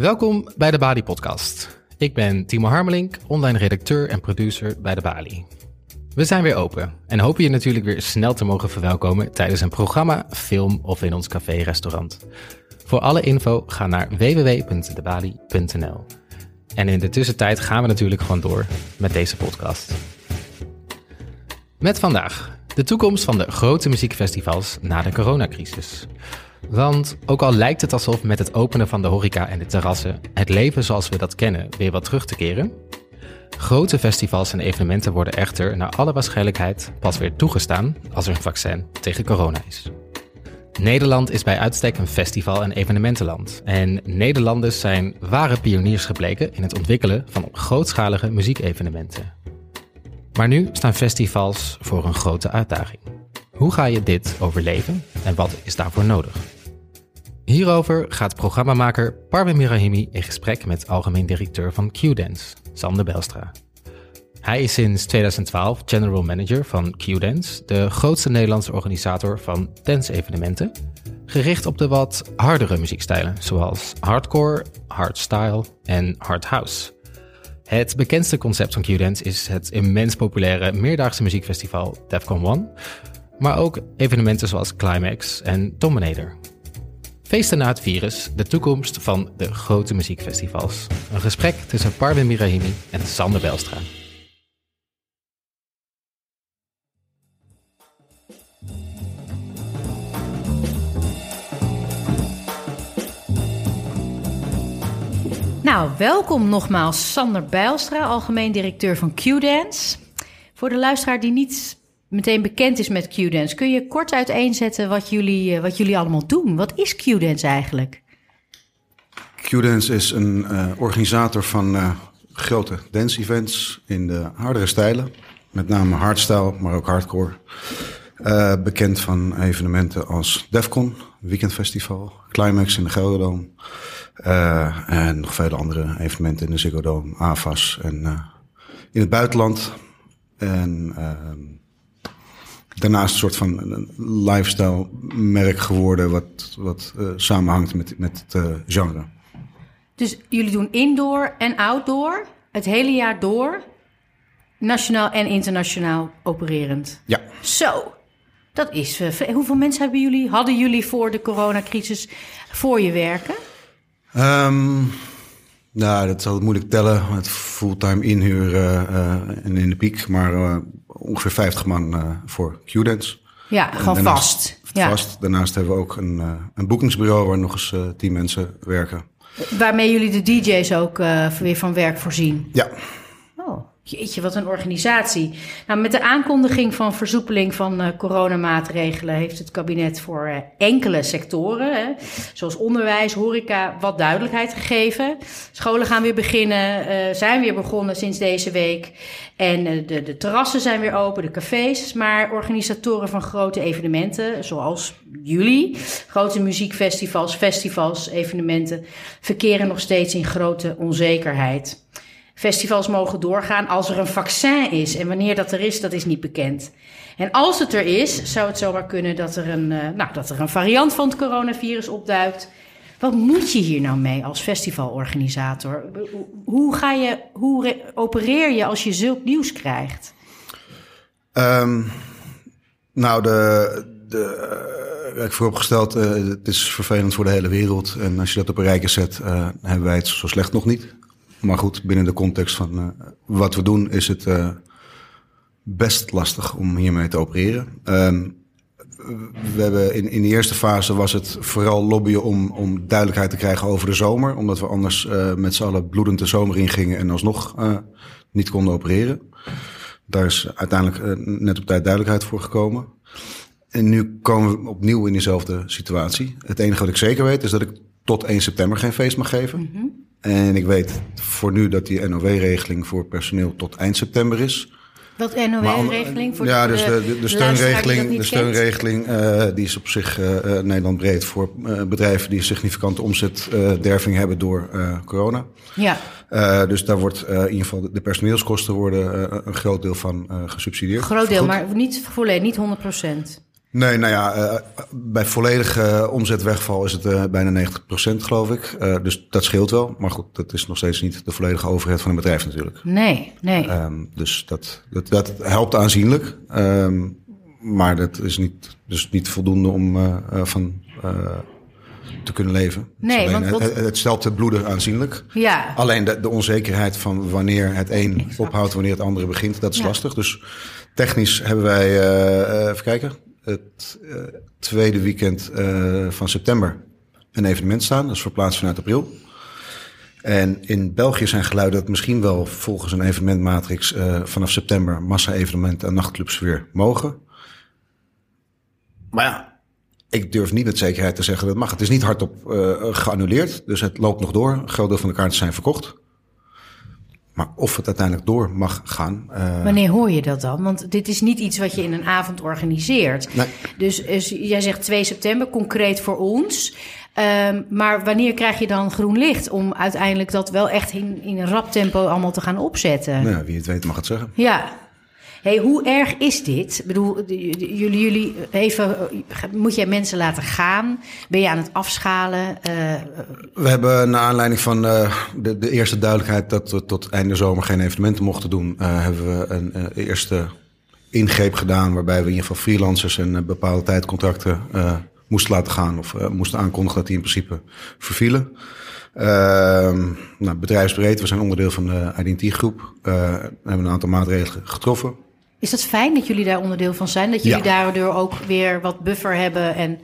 Welkom bij de Bali Podcast. Ik ben Timo Harmelink, online redacteur en producer bij de Bali. We zijn weer open en hopen je natuurlijk weer snel te mogen verwelkomen tijdens een programma, film of in ons café-restaurant. Voor alle info ga naar www.debali.nl. En in de tussentijd gaan we natuurlijk gewoon door met deze podcast. Met vandaag de toekomst van de grote muziekfestivals na de coronacrisis. Want ook al lijkt het alsof met het openen van de horeca en de terrassen het leven zoals we dat kennen weer wat terug te keren, grote festivals en evenementen worden echter naar alle waarschijnlijkheid pas weer toegestaan als er een vaccin tegen corona is. Nederland is bij uitstek een festival- en evenementenland. En Nederlanders zijn ware pioniers gebleken in het ontwikkelen van grootschalige muziekevenementen. Maar nu staan festivals voor een grote uitdaging. Hoe ga je dit overleven en wat is daarvoor nodig? Hierover gaat programmamaker Parvin Mirahimi in gesprek met algemeen directeur van Q-Dance, Sander Belstra. Hij is sinds 2012 general manager van Q-Dance, de grootste Nederlandse organisator van dance-evenementen, gericht op de wat hardere muziekstijlen, zoals hardcore, hardstyle en hard house. Het bekendste concept van Q-Dance is het immens populaire meerdaagse muziekfestival Defcon One, maar ook evenementen zoals Climax en Dominator. Feesten na het virus, de toekomst van de grote muziekfestivals. Een gesprek tussen Parvin Mirahimi en Sander Belstra. Nou, welkom nogmaals Sander Bijlstra, algemeen directeur van Q-Dance. Voor de luisteraar die niet meteen bekend is met Q-Dance, kun je kort uiteenzetten wat jullie, eh, wat jullie allemaal doen? Wat is Q-Dance eigenlijk? Q-Dance is een uh, organisator van uh, grote dance-events in de hardere stijlen. Met name hardstyle, maar ook hardcore. Bekend van evenementen als Defcon, Weekendfestival, Climax in de Gelderdoom. en nog vele andere evenementen in de Ziggo Dome, AFAS en in het buitenland. En ehm, daarnaast een soort van een lifestyle merk geworden wat, wat uh, samenhangt met, met het uh, genre. Dus jullie doen indoor en outdoor het hele jaar door, nationaal en internationaal opererend? Ja. Zo, dat is... Uh, hoeveel mensen hebben jullie, hadden jullie voor de coronacrisis voor je werken? Um, nou, dat zal moeilijk tellen. Het fulltime inhuur uh, en in de piek. Maar ongeveer 50 man uh, voor Q-Dance. Ja, gewoon vast. Vast. Ja. Daarnaast hebben we ook een, een boekingsbureau waar nog eens tien mensen werken. Waarmee jullie de DJ's ook weer van werk voorzien? Ja. Jeetje, wat een organisatie. Nou, met de aankondiging van versoepeling van uh, coronamaatregelen heeft het kabinet voor uh, enkele sectoren, hè, zoals onderwijs, horeca, wat duidelijkheid gegeven. Scholen gaan weer beginnen, uh, zijn weer begonnen sinds deze week. En de, de terrassen zijn weer open, de cafés. Maar organisatoren van grote evenementen, zoals jullie, grote muziekfestivals, festivals, evenementen, verkeren nog steeds in grote onzekerheid. Festivals mogen doorgaan als er een vaccin is. En wanneer dat er is, dat is niet bekend. En als het er is, zou het zomaar kunnen dat er een, uh, nou, dat er een variant van het coronavirus opduikt. Wat moet je hier nou mee als festivalorganisator? Hoe, ga je, hoe opereer je als je zulk nieuws krijgt? Um, nou, de, de, ik vooropgesteld, uh, het is vervelend voor de hele wereld. En als je dat op een rijke zet, hebben wij het zo slecht nog niet. Maar goed, binnen de context van uh, wat we doen is het uh, best lastig om hiermee te opereren. Um, we hebben in, in de eerste fase was het vooral lobbyen om, om duidelijkheid te krijgen over de zomer. Omdat we anders uh, met z'n allen bloedend de zomer ingingen en alsnog niet konden opereren. Daar is uiteindelijk net op tijd duidelijkheid voor gekomen. En nu komen we opnieuw in dezelfde situatie. Het enige wat ik zeker weet is dat ik tot 1 september geen feest mag geven. -hmm. En ik weet voor nu dat die NOW-regeling voor personeel tot eind september is. Wat NOW-regeling? Voor ja, dus de, de, de steunregeling, de steunregeling uh, die is op zich uh, Nederland breed voor uh, bedrijven die significante omzetderving hebben door corona. Ja. dus daar wordt in ieder geval de personeelskosten worden een groot deel van gesubsidieerd. Groot deel, maar niet volledig, niet 100 procent. Nee, nou ja, uh, bij volledige omzetwegval is het uh, bijna 90% geloof ik. Uh, dus dat scheelt wel. Maar goed, dat is nog steeds niet de volledige overheid van een bedrijf natuurlijk. Nee, nee. Um, dus dat, dat, dat helpt aanzienlijk. Um, maar dat is niet, dus niet voldoende om van te kunnen leven. Nee, alleen, want het, het, stelt het bloeden aanzienlijk. Ja. Alleen de, de onzekerheid van wanneer het een exact. ophoudt, wanneer het andere begint, dat is ja. lastig. Dus technisch hebben wij, even kijken het uh, tweede weekend uh, van september een evenement staan. Dat is verplaatst vanuit april. En in België zijn geluiden dat misschien wel volgens een evenementmatrix uh, vanaf september massa-evenementen en nachtclubs weer mogen. Maar ja, ik durf niet met zekerheid te zeggen dat het mag. Het is niet hardop geannuleerd, dus het loopt nog door. Een groot deel van de kaarten zijn verkocht. Maar of het uiteindelijk door mag gaan. Uh... Wanneer hoor je dat dan? Want dit is niet iets wat je in een avond organiseert. Nee. Dus, dus jij zegt 2 september, concreet voor ons. Um, maar wanneer krijg je dan groen licht om uiteindelijk dat wel echt in, in een rap tempo allemaal te gaan opzetten? Nou wie het weet mag het zeggen. Ja, Hey, hoe erg is dit? Ik bedoel, jullie, jullie even, moet jij mensen laten gaan? Ben je aan het afschalen? Uh, we hebben naar aanleiding van uh, de, de, eerste duidelijkheid dat we tot einde zomer geen evenementen mochten doen, uh, hebben we een eerste ingreep gedaan waarbij we in ieder geval freelancers en bepaalde tijdcontracten moesten laten gaan of moesten aankondigen dat die in principe vervielen. nou, bedrijfsbreed, we zijn onderdeel van de IDT-groep. we hebben een aantal maatregelen getroffen. Is dat fijn dat jullie daar onderdeel van zijn? Dat jullie Ja. daardoor ook weer wat buffer hebben en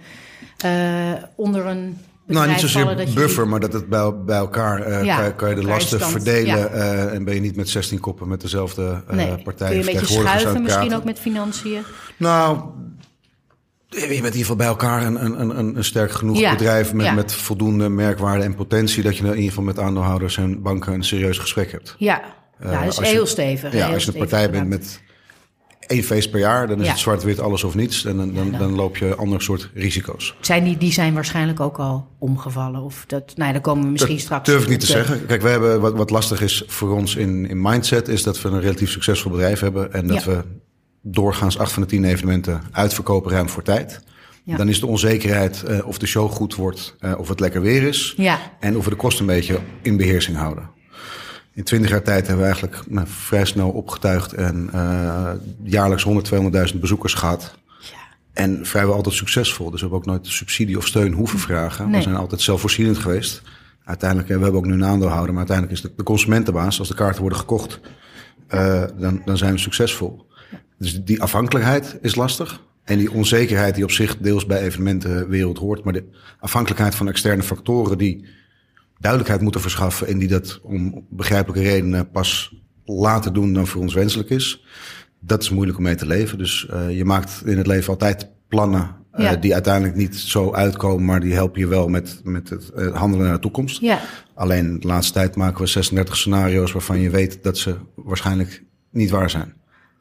eh, onder een Nou, niet zozeer dat buffer, maar dat het bij, bij elkaar eh, Ja, kan, kan je de lasten stand, verdelen. ja. eh, en ben je niet met 16 koppen met dezelfde Nee, partij. kun je een beetje schuiven, misschien ook met financiën? Nou, je bent in ieder geval bij elkaar een, een, een- een, sterk genoeg Ja, bedrijf met, ja. met voldoende merkwaarde en potentie. Dat je in ieder geval met aandeelhouders en banken een serieus gesprek hebt. Ja, ja dat is je- heel stevig. Ja, heel als je een partij bent met één feest per jaar, dan is Ja. het zwart-wit alles of niets. En dan, dan, dan- dan loop je ander soort risico's. Zijn die, die zijn waarschijnlijk ook al omgevallen. Of dat, nou ja, daar komen we misschien Dat straks durf ik niet te zeggen. Kijk, we hebben, wat, wat lastig is voor ons in, in mindset, is dat we een relatief succesvol bedrijf hebben. En dat Ja. we doorgaans acht van de tien evenementen uitverkopen ruim voor tijd. Ja. Dan is de onzekerheid eh, of de show goed wordt, eh, of het lekker weer is. Ja, En of we de kosten een beetje in beheersing houden. In twintig jaar tijd hebben we eigenlijk nou, vrij snel opgetuigd en eh, jaarlijks 100, 200.000 bezoekers gehad. ja. En vrijwel altijd succesvol. Dus we hebben ook nooit subsidie of steun hoeven vragen. Nee. We zijn altijd zelfvoorzienend geweest. Uiteindelijk, eh, we hebben ook nu een aandeelhouder, maar uiteindelijk is de, de consumentenbaas, als de kaarten worden gekocht, eh, dan, dan zijn we succesvol. Dus die afhankelijkheid is lastig. En die onzekerheid die op zich deels bij evenementenwereld hoort. Maar de afhankelijkheid van externe factoren die duidelijkheid moeten verschaffen. En die dat om begrijpelijke redenen pas later doen dan voor ons wenselijk is. Dat is moeilijk om mee te leven. Dus eh, je maakt in het leven altijd plannen eh, die uiteindelijk niet zo uitkomen. Maar die helpen je wel met, met het eh, handelen naar de toekomst. ja. Alleen de laatste tijd maken we 36 scenario's waarvan je weet dat ze waarschijnlijk niet waar zijn.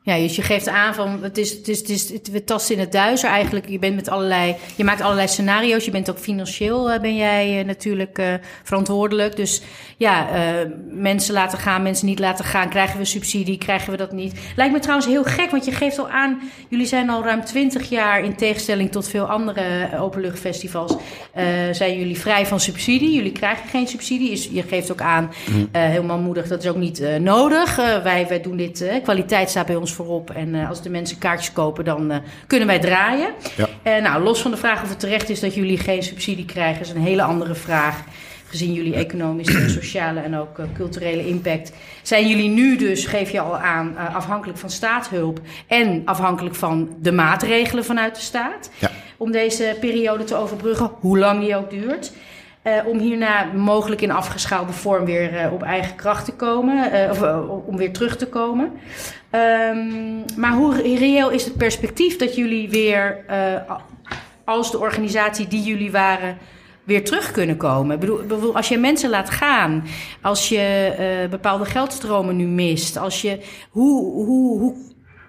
Ja, dus je geeft aan van het is, het is, het is, het, we tasten in het duizer eigenlijk. Je bent met allerlei, je maakt allerlei scenario's. Je bent ook financieel eh, ben jij eh, natuurlijk eh, verantwoordelijk. Dus ja, mensen laten gaan, mensen niet laten gaan. Krijgen we subsidie, krijgen we dat niet? Lijkt me trouwens heel gek, want je geeft al aan, jullie zijn al ruim 20 jaar in tegenstelling tot veel andere openluchtfestivals, zijn jullie vrij van subsidie. Jullie krijgen geen subsidie. Is, je geeft ook aan, eh heel manmoedig, dat is ook niet nodig. Wij, wij doen dit, kwaliteit staat bij ons voorop. En eh, als de mensen kaartjes kopen, dan eh, kunnen wij draaien. Ja. Eh, nou, los van de vraag of het terecht is dat jullie geen subsidie krijgen, is een hele andere vraag. Gezien jullie economische, sociale en ook culturele impact. Zijn jullie nu dus, geef je al aan, afhankelijk van staatshulp en afhankelijk van de maatregelen vanuit de staat. Ja. Om deze periode te overbruggen, hoe lang die ook duurt. Om hierna mogelijk in afgeschaalde vorm weer op eigen kracht te komen. of om weer terug te komen. Ehm, maar hoe reëel is het perspectief dat jullie weer, eh, als de organisatie die jullie waren, weer terug kunnen komen? Ik bedoel, als je mensen laat gaan, als je eh, bepaalde geldstromen nu mist, als je, hoe, hoe, hoe,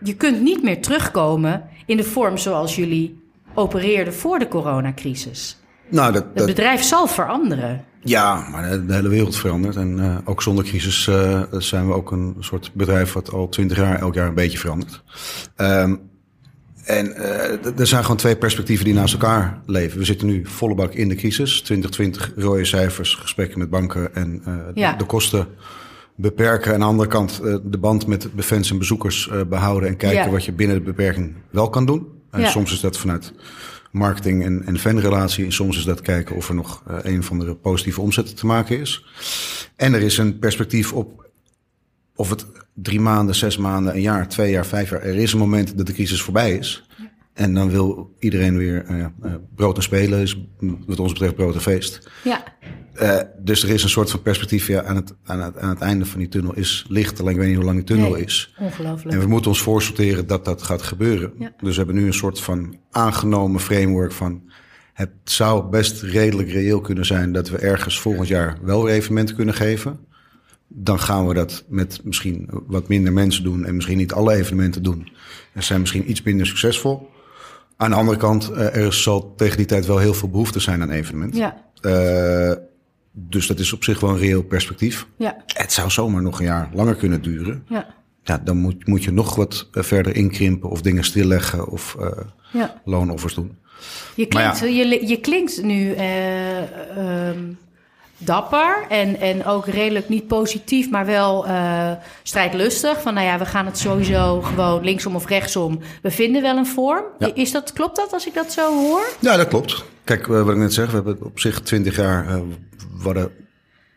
je kunt niet meer terugkomen in de vorm zoals jullie opereerden voor de coronacrisis. Nou, dat, Het bedrijf zal veranderen. Ja, maar de, de hele wereld verandert. En eh, ook zonder crisis eh, zijn we ook een soort bedrijf wat al twintig jaar elk jaar een beetje verandert. Ehm, En uh, er zijn gewoon twee perspectieven die naast elkaar leven. We zitten nu volle bak in de crisis. 2020 rode cijfers, gesprekken met banken en uh, ja. de, de, kosten beperken. En aan de andere kant uh, de band met fans en bezoekers behouden en kijken ja. wat je binnen de beperking wel kan doen. En ja. soms is dat vanuit marketing en, en fanrelatie. En soms is dat kijken of er nog een van de positieve omzetten te maken is. En er is een perspectief op of het drie maanden, zes maanden, een jaar, twee jaar, vijf jaar. Er is een moment dat de crisis voorbij is. En dan wil iedereen weer uh, uh, brood en spelen, is wat ons betreft brood en feest. Ja. Uh, dus er is een soort van perspectief ja, aan, het, aan, het, aan het einde van die tunnel is licht. Alleen ik weet niet hoe lang die tunnel nee, is. Ongelooflijk. En we moeten ons voorsorteren dat dat gaat gebeuren. Ja. Dus we hebben nu een soort van aangenomen framework van... het zou best redelijk reëel kunnen zijn dat we ergens volgend jaar wel weer evenementen kunnen geven dan gaan we dat met misschien wat minder mensen doen en misschien niet alle evenementen doen. En zijn misschien iets minder succesvol. Aan de andere kant, uh, er zal tegen die tijd wel heel veel behoefte zijn aan evenementen. Ja. Uh, dus dat is op zich wel een reëel perspectief. Ja. Het zou zomaar nog een jaar langer kunnen duren. Ja. Ja, dan moet, moet je nog wat uh, verder inkrimpen of dingen stilleggen of ja. loonoffers doen. Je klinkt, ja. je, je klinkt nu um, dapper en, en ook redelijk niet positief, maar wel uh, strijdlustig. Van nou ja, we gaan het sowieso gewoon linksom of rechtsom. We vinden wel een vorm. Ja. Is dat, klopt dat als ik dat zo hoor? Ja, dat klopt. Kijk, wat ik net zeg, we hebben op zich twintig jaar... Uh, hadden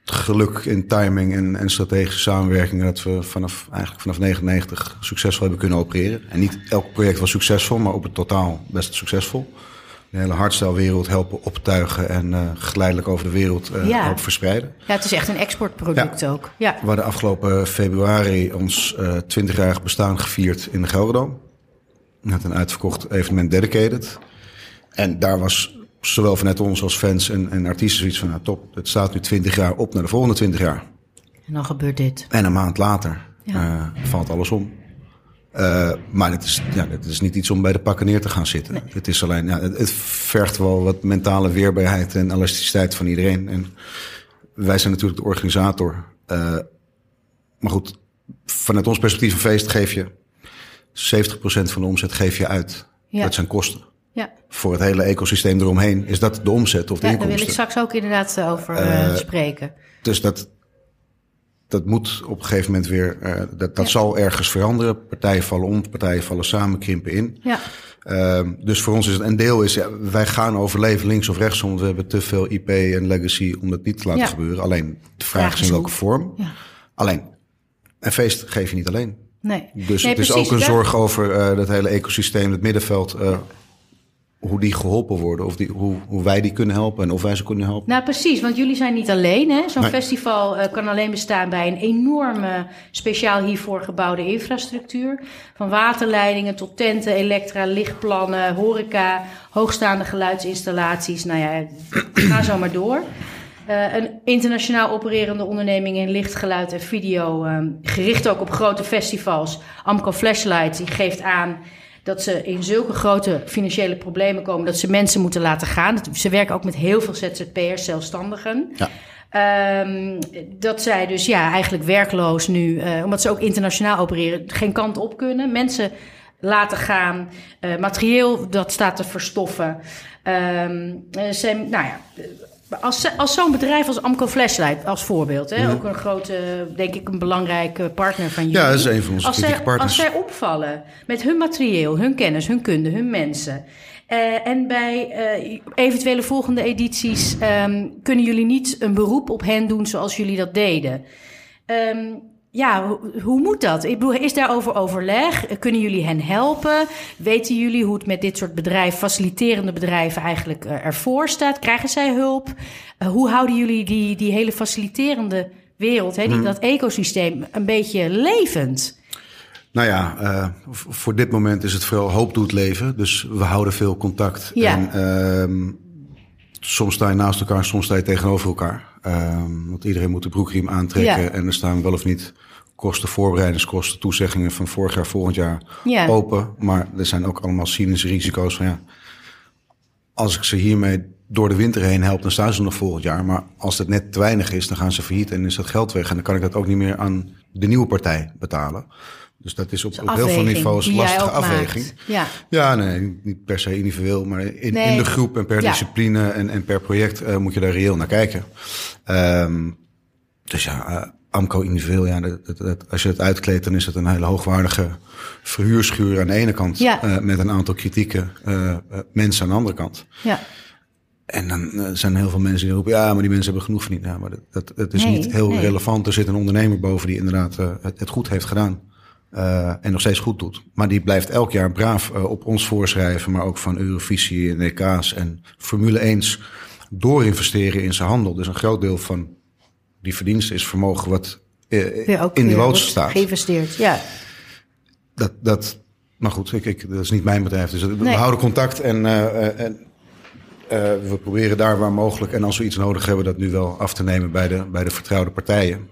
geluk in timing en, en strategische samenwerking... dat we vanaf, eigenlijk vanaf 99 succesvol hebben kunnen opereren. En niet elk project was succesvol, maar op het totaal best succesvol de hele hardstyle-wereld helpen optuigen en uh, geleidelijk over de wereld uh, ja. helpen verspreiden. Ja, het is echt een exportproduct ja. ook. Ja. We hadden afgelopen februari ons uh, 20-jarig bestaan gevierd in de Gelderdoom. Met een uitverkocht evenement dedicated. En daar was zowel vanuit ons als fans en, en artiesten zoiets van... Nou, top, het staat nu 20 jaar op naar de volgende 20 jaar. En dan gebeurt dit. En een maand later ja. valt alles om. Uh, maar het is, ja, het is niet iets om bij de pakken neer te gaan zitten. Nee. Het is alleen, ja, het, het, vergt wel wat mentale weerbaarheid en elasticiteit van iedereen. En wij zijn natuurlijk de organisator. Uh, maar goed, vanuit ons perspectief een feest geef je 70% van de omzet geef je uit. Ja. Dat zijn kosten. Ja. Voor het hele ecosysteem eromheen is dat de omzet of de ja, inkomsten. Daar wil ik straks ook inderdaad over uh, spreken. Dus dat, dat moet op een gegeven moment weer, uh, dat, dat ja. zal ergens veranderen. Partijen vallen om, partijen vallen samen, krimpen in. Ja. Uh, dus voor ons is het een deel is, ja, wij gaan overleven links of rechts, want we hebben te veel IP en legacy om dat niet te laten gebeuren. Alleen de vraag, vraag is in welke vorm. Alleen, een feest geef je niet alleen. Nee. Dus nee, het is precies, ook een zorg over uh, dat hele ecosysteem, het middenveld. Hoe die geholpen worden, of die, hoe, hoe wij die kunnen helpen en of wij ze kunnen helpen. Nou, precies, want jullie zijn niet alleen. Zo'n nee. festival uh, kan alleen bestaan bij een enorme, speciaal hiervoor gebouwde infrastructuur. Van waterleidingen tot tenten, elektra, lichtplannen, horeca, hoogstaande geluidsinstallaties. Nou ja, ga zo maar door. Uh, een internationaal opererende onderneming in licht, geluid en video. Um, gericht ook op grote festivals. Amco Flashlight, die geeft aan dat ze in zulke grote financiële problemen komen dat ze mensen moeten laten gaan. Ze werken ook met heel veel ZZP'ers, zelfstandigen. Ja. Um, dat zij dus ja, eigenlijk werkloos nu, uh, omdat ze ook internationaal opereren, geen kant op kunnen. Mensen laten gaan, uh, materieel dat staat te verstoffen. Um, ze, nou ja, als, als zo'n bedrijf als Amco Flashlight, als voorbeeld, hè, Mhm. ook een grote, denk ik, een belangrijke partner van jullie. Ja, dat is een van onze als zij, partners. Als zij opvallen met hun materieel, hun kennis, hun kunde, hun mensen. Uh, en bij uh, eventuele volgende edities um, kunnen jullie niet een beroep op hen doen zoals jullie dat deden. Um, ja, hoe, hoe moet dat? Ik bedoel, is daarover overleg? Kunnen jullie hen helpen? Weten jullie hoe het met dit soort bedrijven, faciliterende bedrijven, eigenlijk uh, ervoor staat? Krijgen zij hulp? Uh, hoe houden jullie die, die hele faciliterende wereld, hè, die, hmm. dat ecosysteem, een beetje levend? Nou ja, uh, voor dit moment is het vooral hoop doet leven. Dus we houden veel contact. Ja. En, uh, soms sta je naast elkaar, soms sta je tegenover elkaar. Um, want iedereen moet de broekriem aantrekken. Ja. En er staan wel of niet kosten voorbereidingskosten, toezeggingen van vorig jaar, volgend jaar ja. open. Maar er zijn ook allemaal cynische risico's van ja, als ik ze hiermee door de winter heen help, dan staan ze nog volgend jaar. Maar als het net te weinig is, dan gaan ze failliet en is dat geld weg. En dan kan ik dat ook niet meer aan de nieuwe partij betalen. Dus dat is op, Dus op heel veel niveaus lastige maakt. afweging. Ja. Ja, nee, niet per se individueel, maar in, Nee. in de groep en per Ja. discipline en, en per project eh, moet je daar reëel naar kijken. Ehm, dus ja, eh, AMCO individueel, ja, dat, dat- dat- als je het uitkleedt, dan is het een hele hoogwaardige verhuurschuur aan de ene kant. Ja. eh, met een aantal kritieke mensen aan de andere kant. ja. En dan eh, zijn er heel veel mensen die roepen, ja, maar die mensen hebben genoeg verdiend. Ja, maar dat, dat, het is Nee, niet heel nee. relevant. Er zit een ondernemer boven die inderdaad het, het goed heeft gedaan. Eh, en nog steeds goed doet. Maar die blijft elk jaar braaf eh, op ons voorschrijven, maar ook van Eurovisie en EK's en Formule 1 doorinvesteren in zijn handel. Dus een groot deel van die verdiensten is vermogen wat eh, in die loods staat. Geïnvesteerd, ja. Dat, dat, maar goed, ik, ik, dat is niet mijn bedrijf. Dus we houden contact en, en we proberen daar waar mogelijk... en als we iets nodig hebben, dat nu wel af te nemen bij de, bij de vertrouwde partijen.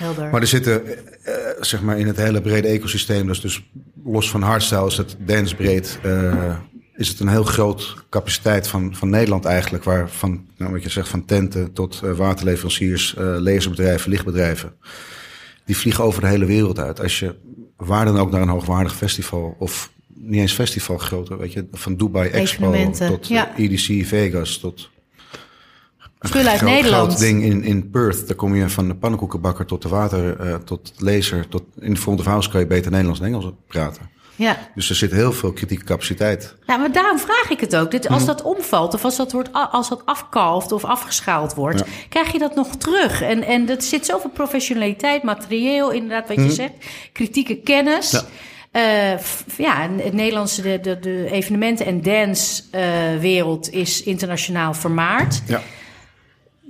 Helder. Maar er zitten, eh, zeg maar, in het hele brede ecosysteem... dus, dus los van hardstyle is het dancebreed... eh, is het een heel groot capaciteit van, van Nederland eigenlijk... waar van, nou, wat je zegt, van tenten tot eh, waterleveranciers... eh laserbedrijven, lichtbedrijven... die vliegen over de hele wereld uit. Als je waar dan ook naar een hoogwaardig festival... of niet eens festival groter, weet je... van Dubai Expo tot ja. EDC Vegas... tot Spullen uit groot, Nederland. groot ding in, in Perth. Daar kom je van de pannenkoekenbakker tot de water, eh, tot laser. Tot, in de front of house kan je beter Nederlands en Engels praten. Ja. Dus er zit heel veel kritieke capaciteit. Ja, maar daarom vraag ik het ook. Dit, Mhm. als dat omvalt of als dat, wordt, als dat afkalft of afgeschaald wordt, Ja. krijg je dat nog terug. En, en dat zit zoveel professionaliteit, materieel, inderdaad, wat je zegt, kritieke kennis. Mhm. Ja. Ja, het Nederlandse de, de, de evenementen- en dancewereld is internationaal vermaard. Ja.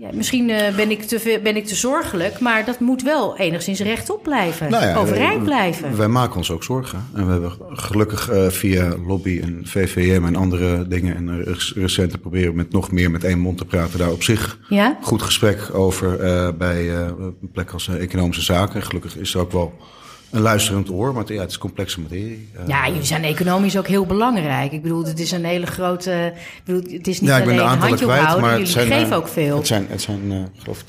Ja, misschien eh, ben, ik te ben ik te zorgelijk, maar dat moet wel enigszins rechtop blijven. Nou ja, overeind eh, blijven. Wij maken ons ook zorgen. En we hebben gelukkig eh, via lobby en VVM en andere dingen... en rec- recente proberen met nog meer met één mond te praten... daar op zich ja? goed gesprek over bij een plek als economische zaken. En gelukkig is er ook wel een luisterend oor, maar het, ja, het is complexe materie. Eh, Ja, jullie zijn economisch ook heel belangrijk. Ik bedoel, het is een hele grote. Ik bedoel, het is niet ja, ik ben alleen de een handje kwijt, maar jullie het zijn, geven eh, ook veel. Het zijn, het zijn eh, ik geloof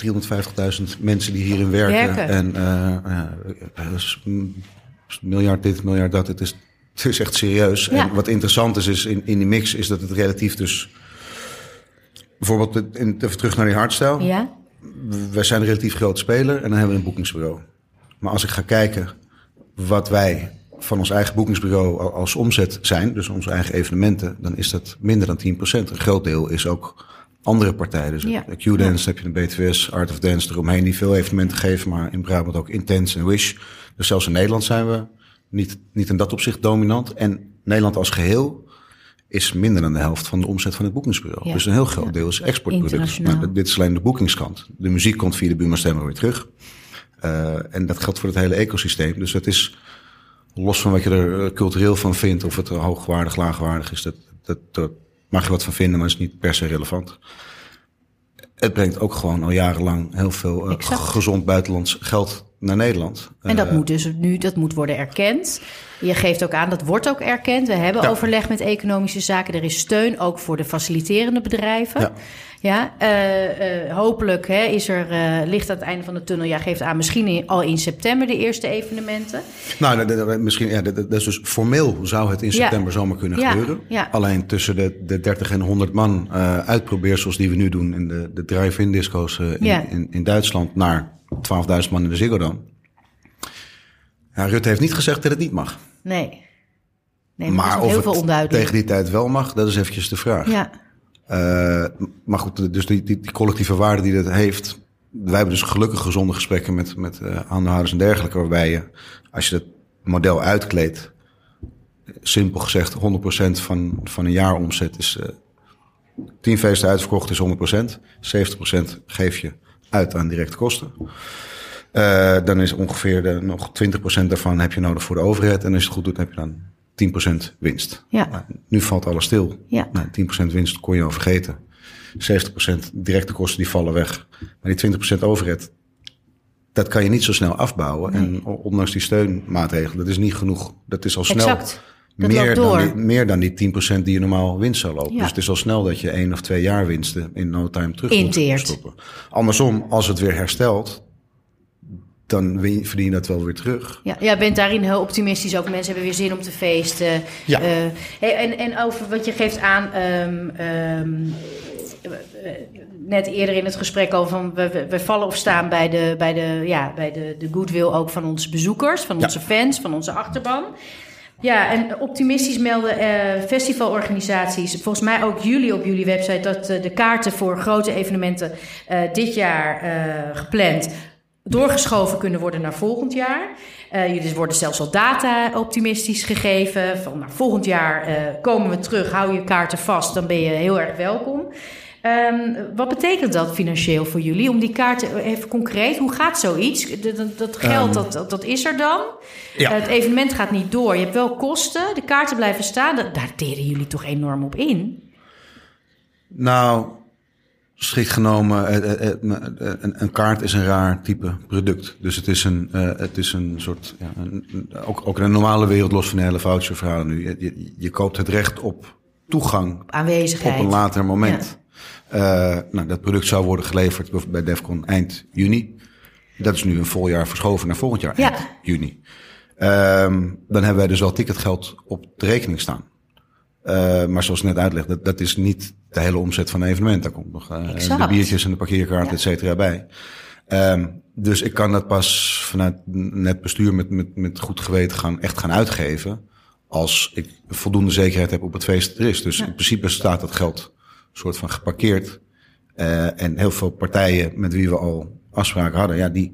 350.000 mensen die hierin werken. Werken. En eh, is een miljard dit, miljard dat. Het is, het is echt serieus. Ja. En wat interessant is, is in, in die mix, is dat het relatief dus... Bijvoorbeeld, in, even terug naar die hardstyle. Ja? Wij zijn een relatief grote speler en dan hebben we een boekingsbureau. Maar als ik ga kijken wat wij van ons eigen boekingsbureau al- als omzet zijn, dus onze eigen evenementen, dan is dat minder dan 10%. Een groot deel is ook andere partijen. Dus Ja. Q-Dance heb je de BTWS, Art of Dance eromheen, die veel evenementen geven, maar in Brabant ook Intense en Wish. Dus zelfs in Nederland zijn we niet, niet in dat opzicht dominant. En Nederland als geheel is minder dan de helft van de omzet van het boekingsbureau. Ja. Dus een heel groot Ja. deel is exportproduct. Internationaal. Nou, dit is alleen de boekingskant. De muziek komt via de Buma Stemmer weer terug. Eh, en dat geldt voor het hele ecosysteem. Dus het is, los van wat je er eh, cultureel van vindt, of het hoogwaardig, laagwaardig is, dat, dat, daar mag je wat van vinden, maar het is niet per se relevant. Het brengt ook gewoon al jarenlang heel veel eh, gezond buitenlands geld naar Nederland. En dat moet dus nu dat moet worden erkend. Je geeft ook aan, dat wordt ook erkend. We hebben Ja. overleg met economische zaken. Er is steun ook voor de faciliterende bedrijven. Ja. Ja, eh, eh, hopelijk hè, is er eh, licht aan het einde van de tunnel. Ja, geeft aan misschien in- al in september de eerste evenementen. Nou, dat- misschien, ja, dat, dat is dus formeel zou het in Ja. september zomaar kunnen Ja, gebeuren. ja. Alleen tussen de, de 30 en 100 man uitprobeersels die we nu doen in de, de drive-in disco's in, in, in Duitsland naar 12.000 man in de Ziggo Dome. Ja, Rutte heeft niet gezegd dat het niet mag. Nee. Nee, maar, of heel het tegen die tijd wel mag, dat is eventjes de vraag. Ja, maar goed, dus die, die, die collectieve waarde die dat heeft. Wij hebben dus gelukkig gezonde gesprekken met, met eh, aandeelhouders en dergelijke. Waarbij je, als je het model uitkleedt, simpel gezegd 100% van, van een jaar omzet is. eh 10 feesten uitverkocht is 100%. 70% geef je uit aan directe kosten. Eh, dan is ongeveer de, nog 20% daarvan heb je nodig voor de overheid. En als je het goed doet, heb je dan 10% winst. Ja. Nou, nu valt alles stil. Ja. Nou, 10% winst kon je al vergeten. 70% directe kosten die vallen weg. Maar die 20% overheid, dat kan je niet zo snel afbouwen. En ondanks die steunmaatregelen, dat is niet genoeg. Dat is al snel exact. Meer, dan die, meer dan die 10% die je normaal winst zou lopen. Ja. Dus het is al snel dat je één of twee jaar winsten in no time terug Inteert. moet stoppen. Andersom, als het weer herstelt, dan verdien je dat wel weer terug. Ja, jij bent daarin heel optimistisch over. Mensen hebben weer zin om te feesten. Ja. Eh, hey, en, en over wat je geeft aan... ehm, ehm, net eerder in het gesprek al van... We, we, vallen of staan bij de, bij de, ja, bij de, de goodwill ook van onze bezoekers... van Ja. onze fans, van onze achterban. Ja, en optimistisch melden eh, festivalorganisaties, volgens mij ook jullie op jullie website, dat eh, de kaarten voor grote evenementen eh, dit jaar eh, gepland doorgeschoven kunnen worden naar volgend jaar. Eh jullie worden zelfs al data optimistisch gegeven. Van nou, volgend jaar eh, komen we terug, hou je kaarten vast, dan ben je heel erg welkom. Ehm, wat betekent dat financieel voor jullie? Om die kaarten, even concreet, hoe gaat zoiets? Dat, geld, Ehm, dat, dat, dat is er dan. Ja. Eh, het evenement gaat niet door. Je hebt wel kosten, de kaarten blijven staan. Daar- Daar teren jullie toch enorm op in? Nou, strikt genomen, eh, eh, eh, een, kaart is een raar type product. Dus het is een, het is een soort, ja, een, ook, ook in een normale wereld, los van de hele voucherverhalen nu. Je, je, je koopt het recht op toegang Aanwezigheid. op een later moment. Nou, dat product zou worden geleverd bij Defcon eind juni. Dat is nu een vol jaar verschoven naar volgend jaar, Ja. eind juni. Ehm, dan hebben wij dus wel ticketgeld op de rekening staan. Eh, maar zoals ik net uitleg, dat, dat is niet de hele omzet van een evenement. Daar komt nog eh, Exact. de biertjes en de parkeerkaart, Ja. et cetera, bij. Ehm, dus ik kan dat pas vanuit net bestuur met, met, met goed geweten gaan, echt gaan uitgeven. Als ik voldoende zekerheid heb op het feest dat er is. Dus in principe staat dat geld soort van geparkeerd. Eh, en heel veel partijen met wie we al afspraken hadden, ja, die,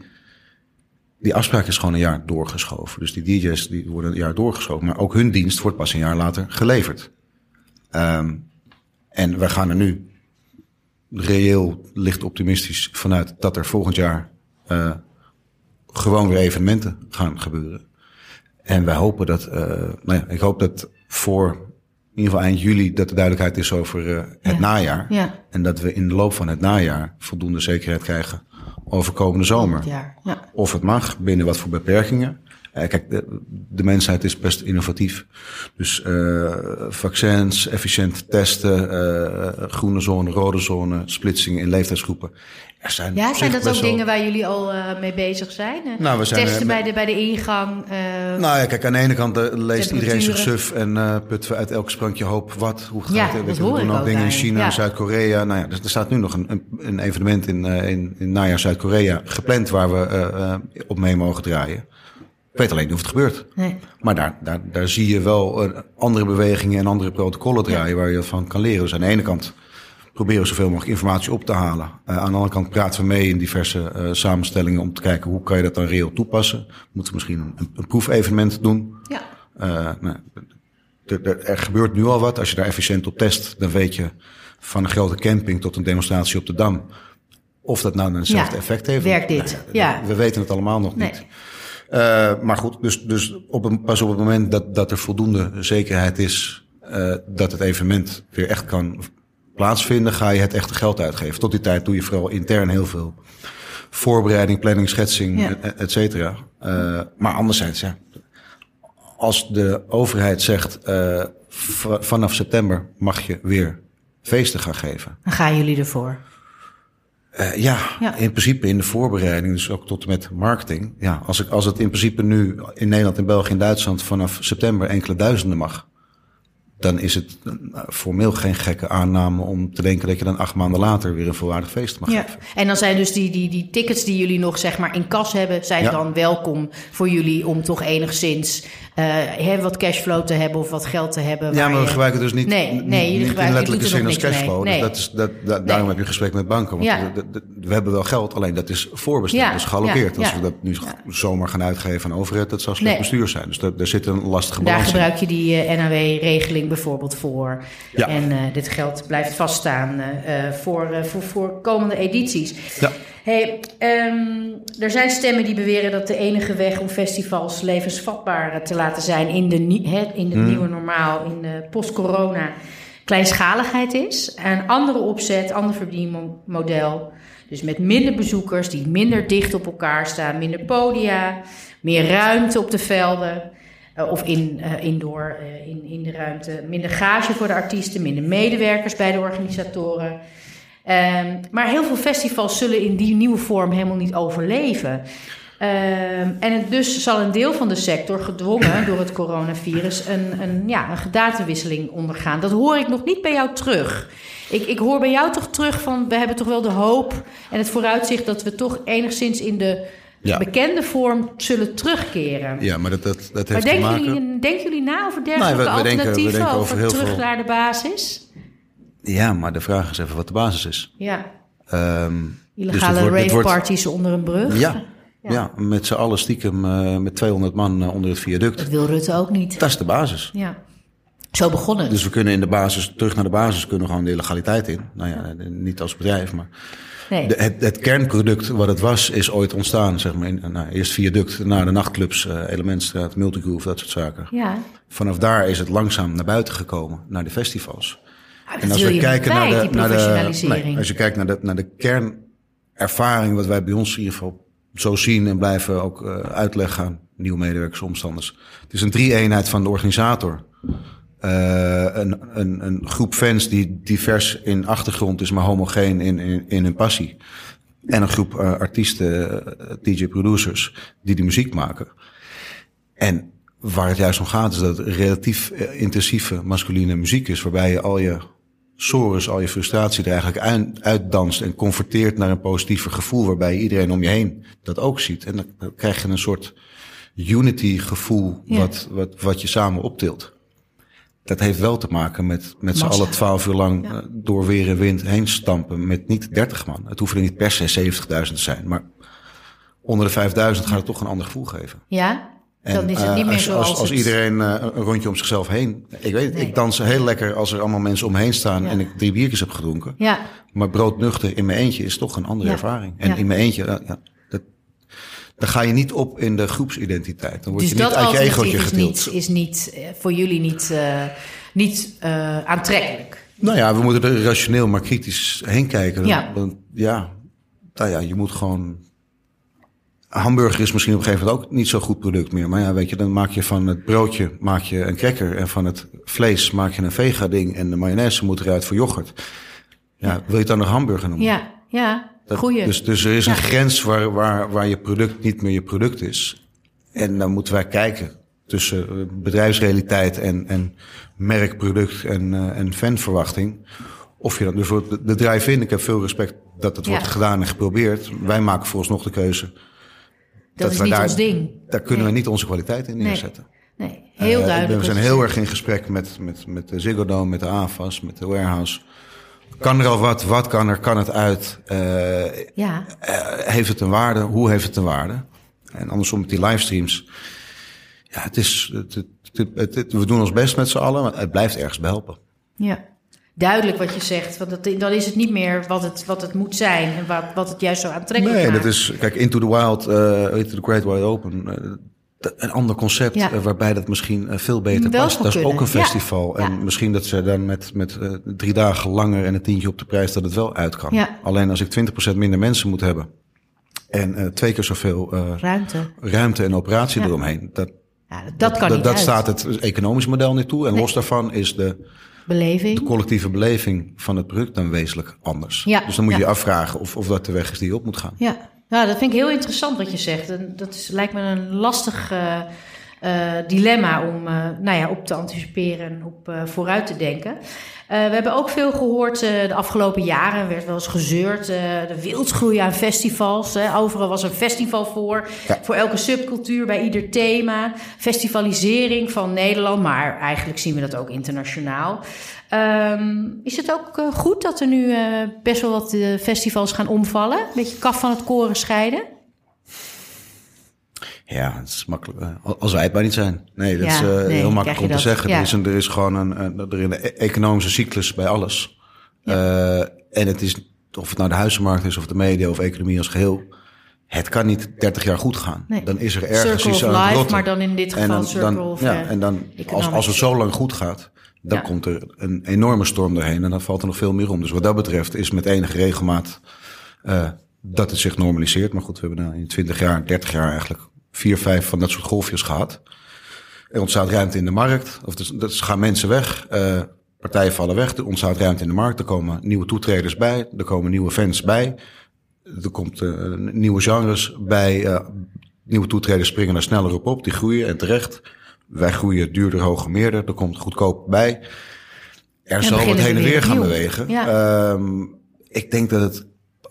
die afspraak is gewoon een jaar doorgeschoven. Dus die DJ's die worden een jaar doorgeschoven. Maar ook hun dienst wordt pas een jaar later geleverd. Ehm, en wij gaan er nu reëel licht optimistisch vanuit dat er volgend jaar eh, gewoon weer evenementen gaan gebeuren. En wij hopen dat, eh, nou ja, ik hoop dat voor in ieder geval eind juli dat de duidelijkheid is over eh, het Ja. najaar. Ja. En dat we in de loop van het najaar voldoende zekerheid krijgen over komende zomer. Ja. Of het mag, binnen wat voor beperkingen. Eh, kijk, de, de mensheid is best innovatief. Dus eh, vaccins, efficiënt testen, eh, groene zone, rode zone, splitsingen in leeftijdsgroepen. Er zijn, Ja, zijn dat ook wel- dingen waar jullie al eh, mee bezig zijn? Nou, we zijn, Testen bij, de, bij de ingang. eh, Nou ja, kijk, aan de ene kant leest iedereen zich suf en eh putten we uit elk sprankje hoop wat. Hoe gaat Ja, het? We doen ik ook dingen in. China, Ja. Zuid-Korea. Nou ja, dus er staat nu nog een, een, een evenement in, eh, in, in najaar Zuid-Korea gepland waar we op mee mogen draaien. Ik weet alleen niet of het gebeurt. nee. Maar daar, daar, daar zie je wel eh, andere bewegingen en andere protocollen draaien waar je van kan leren. Dus aan de ene kant proberen we zoveel mogelijk informatie op te halen. Eh, aan de andere kant praten we mee in diverse eh, samenstellingen om te kijken hoe kan je dat dan reëel toepassen. Moeten we misschien een, een proefevenement doen. Ja. Nou, er, gebeurt nu al wat. Als je daar efficiënt op test, dan weet je van een grote camping tot een demonstratie op de Dam. Of dat nou hetzelfde Ja, effect heeft. werkt dit? Nou, Ja. We weten het allemaal nog Nee. niet. Eh, maar goed, dus, dus op een, pas op het moment dat, dat er voldoende zekerheid is eh, dat het evenement weer echt kan plaatsvinden, ga je het echte geld uitgeven. Tot die tijd doe je vooral intern heel veel voorbereiding, planning, schetsing, Ja. et, et cetera. Eh, maar anderzijds, ja, als de overheid zegt vanaf september mag je weer feesten gaan geven. Dan gaan jullie ervoor. Eh, ja, Ja. in principe in de voorbereiding, dus ook tot en met marketing. Ja, als, ik, als het in principe nu in Nederland, in België en Duitsland vanaf september enkele duizenden mag, dan is het eh, formeel geen gekke aanname om te denken dat je dan acht maanden later weer een volwaardig feest mag Ja. geven. En dan zijn dus die, die, die tickets die jullie nog zeg maar in kas hebben, zijn Ja. dan welkom voor jullie om toch enigszins hè, wat cashflow te hebben of wat geld te hebben. Ja, maar we je- gebruiken dus niet, Nee, nee, jullie niet in letterlijke er zin als cashflow. Nee. Dat is, dat, dat- daarom heb je gesprek met banken. Want Ja. de- we hebben wel geld, alleen dat is voorbesteld, Ja, dat is gealloceerd. Als we dat nu zomaar gaan uitgeven aan overheid, dat zou slecht Nee. bestuur zijn. Dus daar, daar zit een lastige Daar balans in. gebruik je die eh, NAW-regeling bijvoorbeeld voor. Ja. En eh, dit geld blijft vaststaan eh, eh, voor, voor, voor komende edities. Ja. Hey, ehm, er zijn stemmen die beweren dat de enige weg om festivals levensvatbaar te laten zijn in de, hè, in de Hmm. nieuwe normaal, in de post-corona, kleinschaligheid is. Een andere opzet, ander verdienmodel. Dus met minder bezoekers die minder dicht op elkaar staan, minder podia, meer ruimte op de velden. Eh, of in, eh, indoor, eh, in, in de ruimte. Minder gage voor de artiesten, minder medewerkers bij de organisatoren. Ehm, maar heel veel festivals zullen in die nieuwe vorm helemaal niet overleven. Ehm, en dus zal een deel van de sector gedwongen door het coronavirus een, een, ja, een gedatenwisseling ondergaan. Dat hoor ik nog niet bij jou terug. Ik, ik hoor bij jou toch terug van we hebben toch wel de hoop en het vooruitzicht dat we toch enigszins in de Ja. bekende vorm zullen terugkeren. Ja, maar dat, dat, dat Maar heeft te denken maken... jullie, denken jullie na over dergelijke Nee, we- we denken- we alternatieven? denken over terug veel- naar de basis? Ja, maar de vraag is even wat de basis is. Ja, Ehm, dus illegale dit wordt- raveparties onder een brug. Ja, ja. met z'n allen stiekem eh, met 200 man eh, onder het viaduct. Dat wil Rutte ook niet. Dat is de basis. Ja. Zo begon het. Dus we kunnen in de basis, terug naar de basis, kunnen we gewoon de illegaliteit in. Nou ja, niet als bedrijf, maar nee. de, het, het kernproduct wat het was, is ooit ontstaan. Zeg maar, in, nou, eerst viaduct, naar de nachtclubs, eh, Elementstraat, Multigroove, dat soort zaken. ja. Vanaf daar is het langzaam naar buiten gekomen, naar de festivals. Ah, En als we kijken naar de, naar de, nee, als je kijkt naar de, naar de kernervaring, wat wij bij ons in ieder geval zo zien en blijven ook eh, uitleggen aan nieuwe medewerkers, omstanders. Het is een drie-eenheid van de organisator. Eh, een, een, een groep fans die divers in achtergrond is, maar homogeen in, in, in hun passie. En een groep eh, artiesten, eh, DJ-producers, die die muziek maken. En waar het juist om gaat, is dat het relatief intensieve masculine muziek is, waarbij je al je sores, al je frustratie er eigenlijk uit- uitdanst en converteert naar een positiever gevoel, waarbij iedereen om je heen dat ook ziet. En dan, dan krijg je een soort unity gevoel Ja. wat, wat, wat je samen optilt. Dat heeft wel te maken met, met z'n allen twaalf uur lang Ja. eh, door weer en wind heen stampen met niet 30 man. Het hoeven er niet per se 70.000 te zijn, maar onder de 5000 gaat het toch een ander gevoel geven. Ja? En, Dan is het eh, niet meer als, zoals als, als het- iedereen eh, een rondje om zichzelf heen. Ik weet het, Nee. ik dans heel lekker als er allemaal mensen omheen staan Ja. en ik drie biertjes heb gedronken. Ja, Maar broodnuchter in mijn eentje is toch een andere Ja. ervaring. En in mijn eentje, ja, dan ga je niet op in de groepsidentiteit. Dan word dus je niet dat uit je egootje getild. niet, is niet eh, voor jullie niet, eh, niet eh, aantrekkelijk. Nou ja, we moeten er rationeel maar kritisch heen kijken. Ja. Want, ja, nou ja, je moet gewoon... Hamburger is misschien op een gegeven moment ook niet zo'n goed product meer. Maar ja, weet je, dan maak je van het broodje maak je een cracker. En van het vlees maak je een vega-ding. En de mayonaise moet eruit voor yoghurt. Ja, wil je het dan nog hamburger noemen? Ja, ja. Dat- Goeie. Dus, dus er is een grens waar, waar, waar je product niet meer je product is. En dan moeten wij kijken tussen eh, bedrijfsrealiteit en, en merkproduct en, eh, en fanverwachting. Of je dat, dus voor de, drive-in, ik heb veel respect dat het Ja. wordt gedaan en geprobeerd. Wij maken vooralsnog de keuze. dat is niet daar, ons ding. Daar kunnen Nee. we niet onze kwaliteit in Nee. neerzetten. Nee, heel Eh, duidelijk. We zijn heel erg in gesprek met, met, met de Ziggo Dome, met de AFAS, met de Warehouse. Kan er al wat? Wat kan er? Kan het uit? Eh, Ja, eh, heeft het een waarde? Hoe heeft het een waarde? En andersom met die livestreams. Ja, het is, het, het, het- het- we doen ons best met z'n allen, maar het blijft ergens behelpen. ja. Duidelijk wat je zegt. Want dat, dan is het niet meer wat het, wat het moet zijn. En wat, wat het juist zo aantrekkelijk Nee, maakt. dat is, kijk, Into the Wild, eh Into the Great Wide Open. Dat- een ander concept Ja. eh, waarbij dat misschien eh, veel beter Wel past. Dat is ook een ja. festival. En Ja. misschien dat ze dan met, met eh, drie dagen langer en een tientje op de prijs dat het wel uit kan. Alleen als ik 20% minder mensen moet hebben en twee keer zoveel eh, Ruimte. ruimte en operatie eromheen. Dat, Ja, dat kan dat, niet dat staat het economisch model niet toe. En Nee. los daarvan is de, Beleving. de collectieve beleving van het product dan wezenlijk anders. Dus dan moet je je afvragen of, of dat de weg is die je op moet gaan. Ja, nou, dat vind ik heel interessant wat je zegt. En dat lijkt me een lastig eh, eh, dilemma om eh, nou ja, op te anticiperen en op eh, vooruit te denken. Eh, we hebben ook veel gehoord eh, de afgelopen jaren. Er werd wel eens gezeurd. eh, de wildgroei aan festivals. Hè. Overal was een festival voor. Ja. Voor elke subcultuur, bij ieder thema. Festivalisering van Nederland. Maar eigenlijk zien we dat ook internationaal. Ehm, is het ook goed dat er nu eh, best wel wat festivals gaan omvallen? Een beetje kaf van het koren scheiden? Ja, het is makkelijk. eh, Als wij het maar niet zijn. Nee, dat Ja, is eh, nee, heel makkelijk om te dat. zeggen. Ja. Er, is een, er is gewoon een, een, er is een e- economische cyclus bij alles. Eh, en het is, of het nou de huizenmarkt is of de media of economie als geheel. Het kan niet 30 jaar goed gaan. Nee. Dan is er ergens Circle iets aan life, rotten. maar dan in dit En geval dan, circle dan, of, ja, en dan als, als het zo lang goed gaat, dan Ja. komt er een enorme storm doorheen en dan valt er nog veel meer om. Dus wat dat betreft is met enige regelmaat eh, dat het zich normaliseert. Maar goed, we hebben nou in 20 jaar, 30 jaar eigenlijk vier, vijf van dat soort golfjes gehad. Er ontstaat ruimte in de markt, of dus, dus gaan mensen weg, eh, partijen vallen weg, er ontstaat ruimte in de markt, er komen nieuwe toetreders bij, er komen nieuwe fans bij, er komt eh, nieuwe genres bij. eh, nieuwe toetreders springen daar sneller op op. Die groeien en terecht. Wij groeien duurder, hoger, meerder. Er komt goedkoop bij. Er zal wat ze heen en weer gaan bewegen. Ja. Ehm, ik denk dat het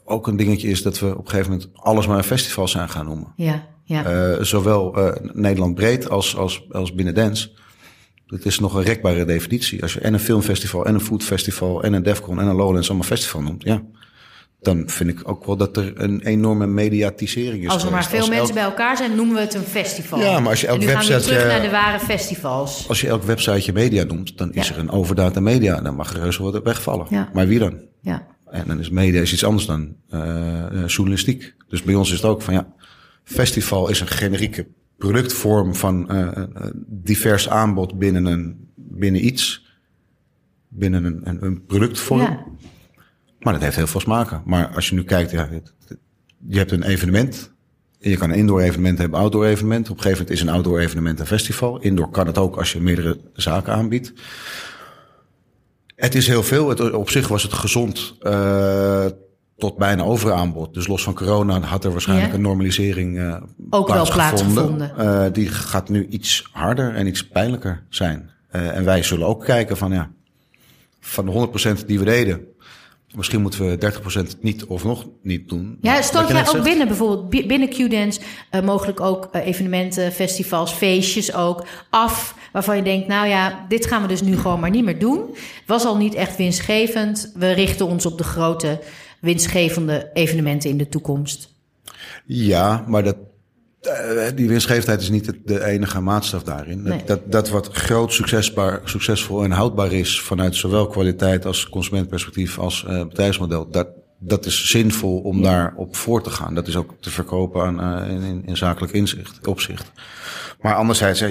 ook een dingetje is dat we op een gegeven moment alles maar een festival zijn gaan noemen. Ja, ja. Eh, zowel eh, Nederland breed als, als, als binnen dance. Het is nog een rekbare definitie. Als je en een filmfestival, en een foodfestival, en een Defcon, en een Lowlands allemaal festival noemt, ja. Dan vind ik ook wel dat er een enorme mediatisering is Als er maar veel mensen elk- bij elkaar zijn, noemen we het een festival. Ja, maar als je elk en gaan we website, terug naar de ware festivals. Als je elk websiteje media noemt, dan is er een overdaad aan media. Dan mag er reuze wat wegvallen. Ja. Maar wie dan? Ja, En dan is media is iets anders dan eh, journalistiek. Dus bij ons is het ook van ja, festival is een generieke productvorm van eh, divers aanbod binnen, een, binnen iets. Binnen een, een, productvorm. ja. Maar dat heeft heel veel smaken. Maar als je nu kijkt, ja, je hebt een evenement. En Je kan een indoor evenement hebben, outdoor evenement. Op een gegeven moment is een outdoor evenement een festival. Indoor kan het ook als je meerdere zaken aanbiedt. Het is heel veel. Het, op zich was het gezond eh, tot bijna overaanbod. Dus los van corona had er waarschijnlijk Ja. een normalisering eh Ook wel plaatsgevonden. Eh, die gaat nu iets harder en iets pijnlijker zijn. Eh, en wij zullen ook kijken van ja, van de 100% die we deden, misschien moeten we 30% het niet of nog niet doen. Ja, je jij ook zegt. binnen bijvoorbeeld bi- binnen Q-Dance mogelijk ook evenementen, festivals, feestjes ook af waarvan je denkt, nou ja, dit gaan we dus nu gewoon maar niet meer doen. Was al niet echt winstgevend. We richten ons op de grote winstgevende evenementen in de toekomst. Ja, maar dat, eh, die winstgevendheid is niet de, enige maatstaf daarin. Nee. Dat, dat, wat groot succesbaar, succesvol en houdbaar is vanuit zowel kwaliteit als consumentperspectief als eh, bedrijfsmodel, dat, dat is zinvol om daar op voor te gaan. Dat is ook te verkopen aan, eh, in, in, zakelijk inzicht, opzicht. Maar anderzijds,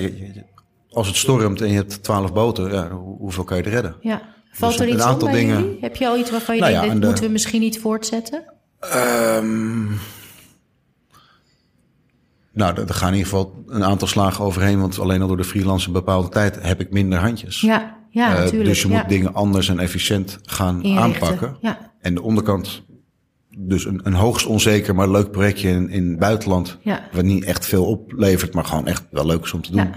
als het stormt en je hebt twaalf boten, ja, hoe- hoeveel kan je er redden? Ja. Valt Dus er een iets op bij dingen- jullie? Heb je al iets waarvan je Nou denkt, ja, dit en de- moeten we misschien niet voortzetten? Ehm, nou, er er gaan in ieder geval een aantal slagen overheen. Want alleen al door de freelance een bepaalde tijd heb ik minder handjes. Ja, ja Eh, natuurlijk. dus je ja. moet dingen anders en efficiënt gaan Inrichten. aanpakken. Ja, En de onderkant, dus een, een hoogst onzeker, maar leuk projectje in, in het buitenland. Ja. Wat niet echt veel oplevert, maar gewoon echt wel leuk is om te doen. Ja.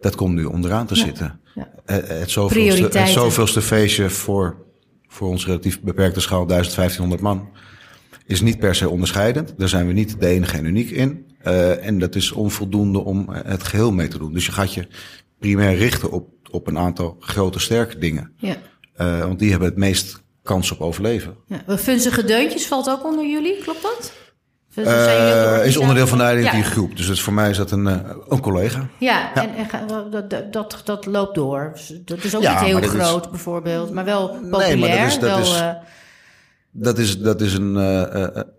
Dat komt nu onderaan te zitten. Ja. Eh, Het zoveelste, het zoveelste feestje voor, voor ons relatief beperkte schaal, 1500 man, is niet per se onderscheidend. Daar zijn we niet de enige en uniek in. Eh, en dat is onvoldoende om het geheel mee te doen. Dus je gaat je primair richten op, op een aantal grote sterke dingen. ja. Eh, want die hebben het meest kans op overleven. ja. Funzige deuntjes valt ook onder jullie, klopt dat? De Eh, is onderdeel van de identity Ja. groep. Dus het, voor mij is dat een, eh, een collega. Ja, en, en dat, dat, dat, loopt door. Dus Dat is ook Ja, niet heel is- groot, bijvoorbeeld, maar wel maar dat populair. is- dat wel, is- eh, Dat is, dat is een,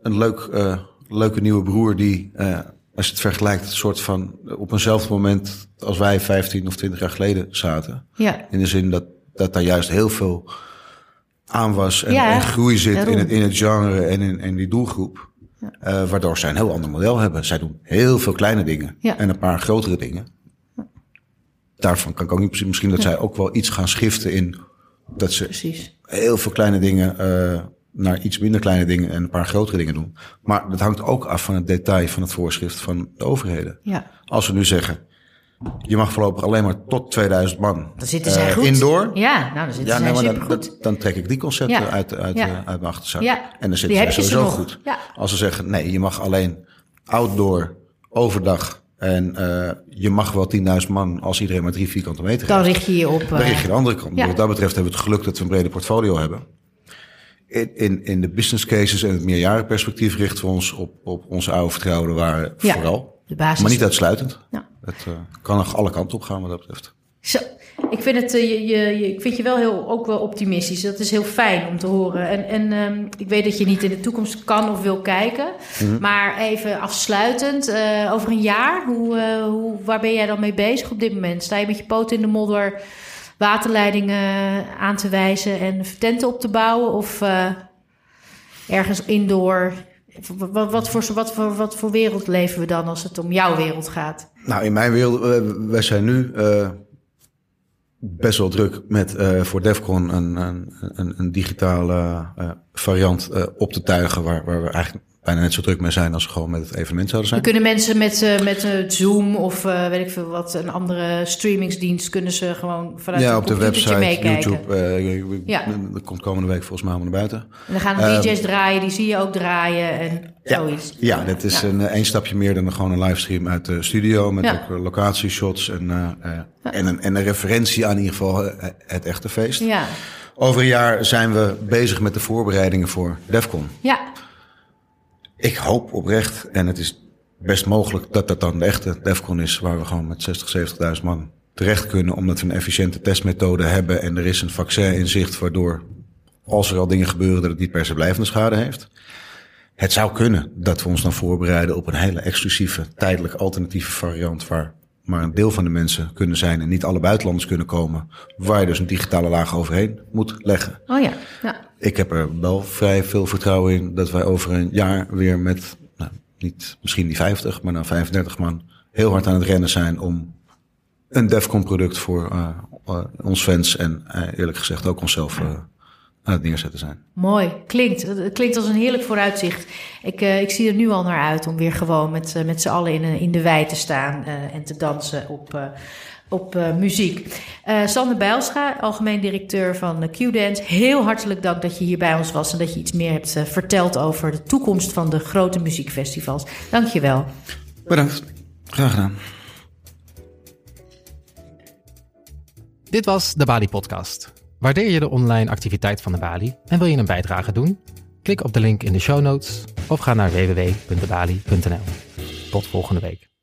een leuk, leuke nieuwe broer die, als je het vergelijkt, een soort van op eenzelfde moment als wij 15 of 20 jaar geleden zaten. ja, In de zin dat, dat daar juist heel veel aan was en, en groei zit daarom. in het, in het genre en in, in die doelgroep. Eh, waardoor zij een heel ander model hebben. Zij doen heel veel kleine dingen en een paar grotere dingen. Daarvan kan ik ook niet precies. Misschien dat zij ook wel iets gaan schiften in dat ze precies. heel veel kleine dingen eh, naar iets minder kleine dingen en een paar grotere dingen doen. Maar dat hangt ook af van het detail van het voorschrift van de overheden. Ja, Als we nu zeggen, je mag voorlopig alleen maar tot 2000 man dan zitten zij eh, goed. indoor. Ja, nou, dan zitten Ja, nee, dan, supergoed. dan, dan trek ik die concepten Ja. uit, uit, Ja. eh, uit mijn achterzak. Ja. En dan Die zitten zij sowieso goed. Als ze zeggen, nee, je mag alleen outdoor, overdag... en eh, je mag wel 10.000 man als iedereen maar drie vierkante meter Dan richt je je op... Dan eh, richt je de andere kant. ja. Wat dat betreft hebben we het geluk dat we een brede portfolio hebben. In, in, in de business cases en het meerjarenperspectief richten we ons op, op onze oude vertrouwde waren Ja, vooral. De basis. Maar niet uitsluitend. Ja. Het eh, kan nog alle kanten op gaan wat dat betreft. Zo, ik vind, het, eh, je, je, ik vind je wel heel, ook wel optimistisch. Dat is heel fijn om te horen. En, en ehm, ik weet dat je niet in de toekomst kan of wil kijken. Mhm. Maar even afsluitend, eh, over een jaar, hoe, hoe, waar ben jij dan mee bezig op dit moment? Sta je met je poot in de modder waterleidingen aan te wijzen en tenten op te bouwen? Of ergens indoor? Wat, voor, wat, voor, wat voor wereld leven we dan als het om jouw wereld gaat? Nou, in mijn wereld, wij zijn nu eh, best wel druk met eh, voor Defcon een, een, een, een digitale eh, variant op te tuigen waar, waar we eigenlijk bijna net zo druk mee zijn als ze gewoon met het evenement zouden zijn. Kunnen mensen met, uh, met uh, Zoom of uh, weet ik veel wat, een andere streamingsdienst, kunnen ze gewoon vanuit ja, een op de website, meekijken? YouTube. ja. Dat komt komende week volgens mij allemaal naar buiten. En dan gaan de DJ's draaien, die zie je ook draaien en ja. zoiets. Ja, dit is ja. een één stapje meer dan gewoon een livestream uit de studio met ook locatieshots en, en, een, en een referentie aan in ieder geval het echte feest. Ja. Over een jaar zijn we bezig met de voorbereidingen voor DEFCON. Ja. Ik hoop oprecht, en het is best mogelijk dat dat dan de echte DEFCON is, waar we gewoon met 60, 70.000 man terecht kunnen, omdat we een efficiënte testmethode hebben en er is een vaccin in zicht, waardoor als er al dingen gebeuren, dat het niet per se blijvende schade heeft. Het zou kunnen dat we ons dan voorbereiden op een hele exclusieve, tijdelijk alternatieve variant waar maar een deel van de mensen kunnen zijn en niet alle buitenlanders kunnen komen, waar je dus een digitale laag overheen moet leggen. Oh ja. ja. Ik heb er wel vrij veel vertrouwen in dat wij over een jaar weer met, nou, niet misschien niet 50, maar dan 35 man heel hard aan het rennen zijn om een DEFCON product voor uh, uh, ons fans en uh, eerlijk gezegd ook onszelf aan het neerzetten zijn. Mooi, klinkt. Het klinkt als een heerlijk vooruitzicht. Ik, uh, ik zie er nu al naar uit om weer gewoon met, uh, met z'n allen in, in de wei te staan uh, en te dansen op, op muziek. Sander Bijlscha, algemeen directeur van Q-Dance. Heel hartelijk dank dat je hier bij ons was en dat je iets meer hebt verteld over de toekomst van de grote muziekfestivals. Dank je wel. Bedankt. Graag gedaan. Dit was de Bali Podcast. Waardeer je de online activiteit van de Bali en wil je een bijdrage doen? Klik op de link in de show notes of ga naar www.debali.nl. Tot volgende week.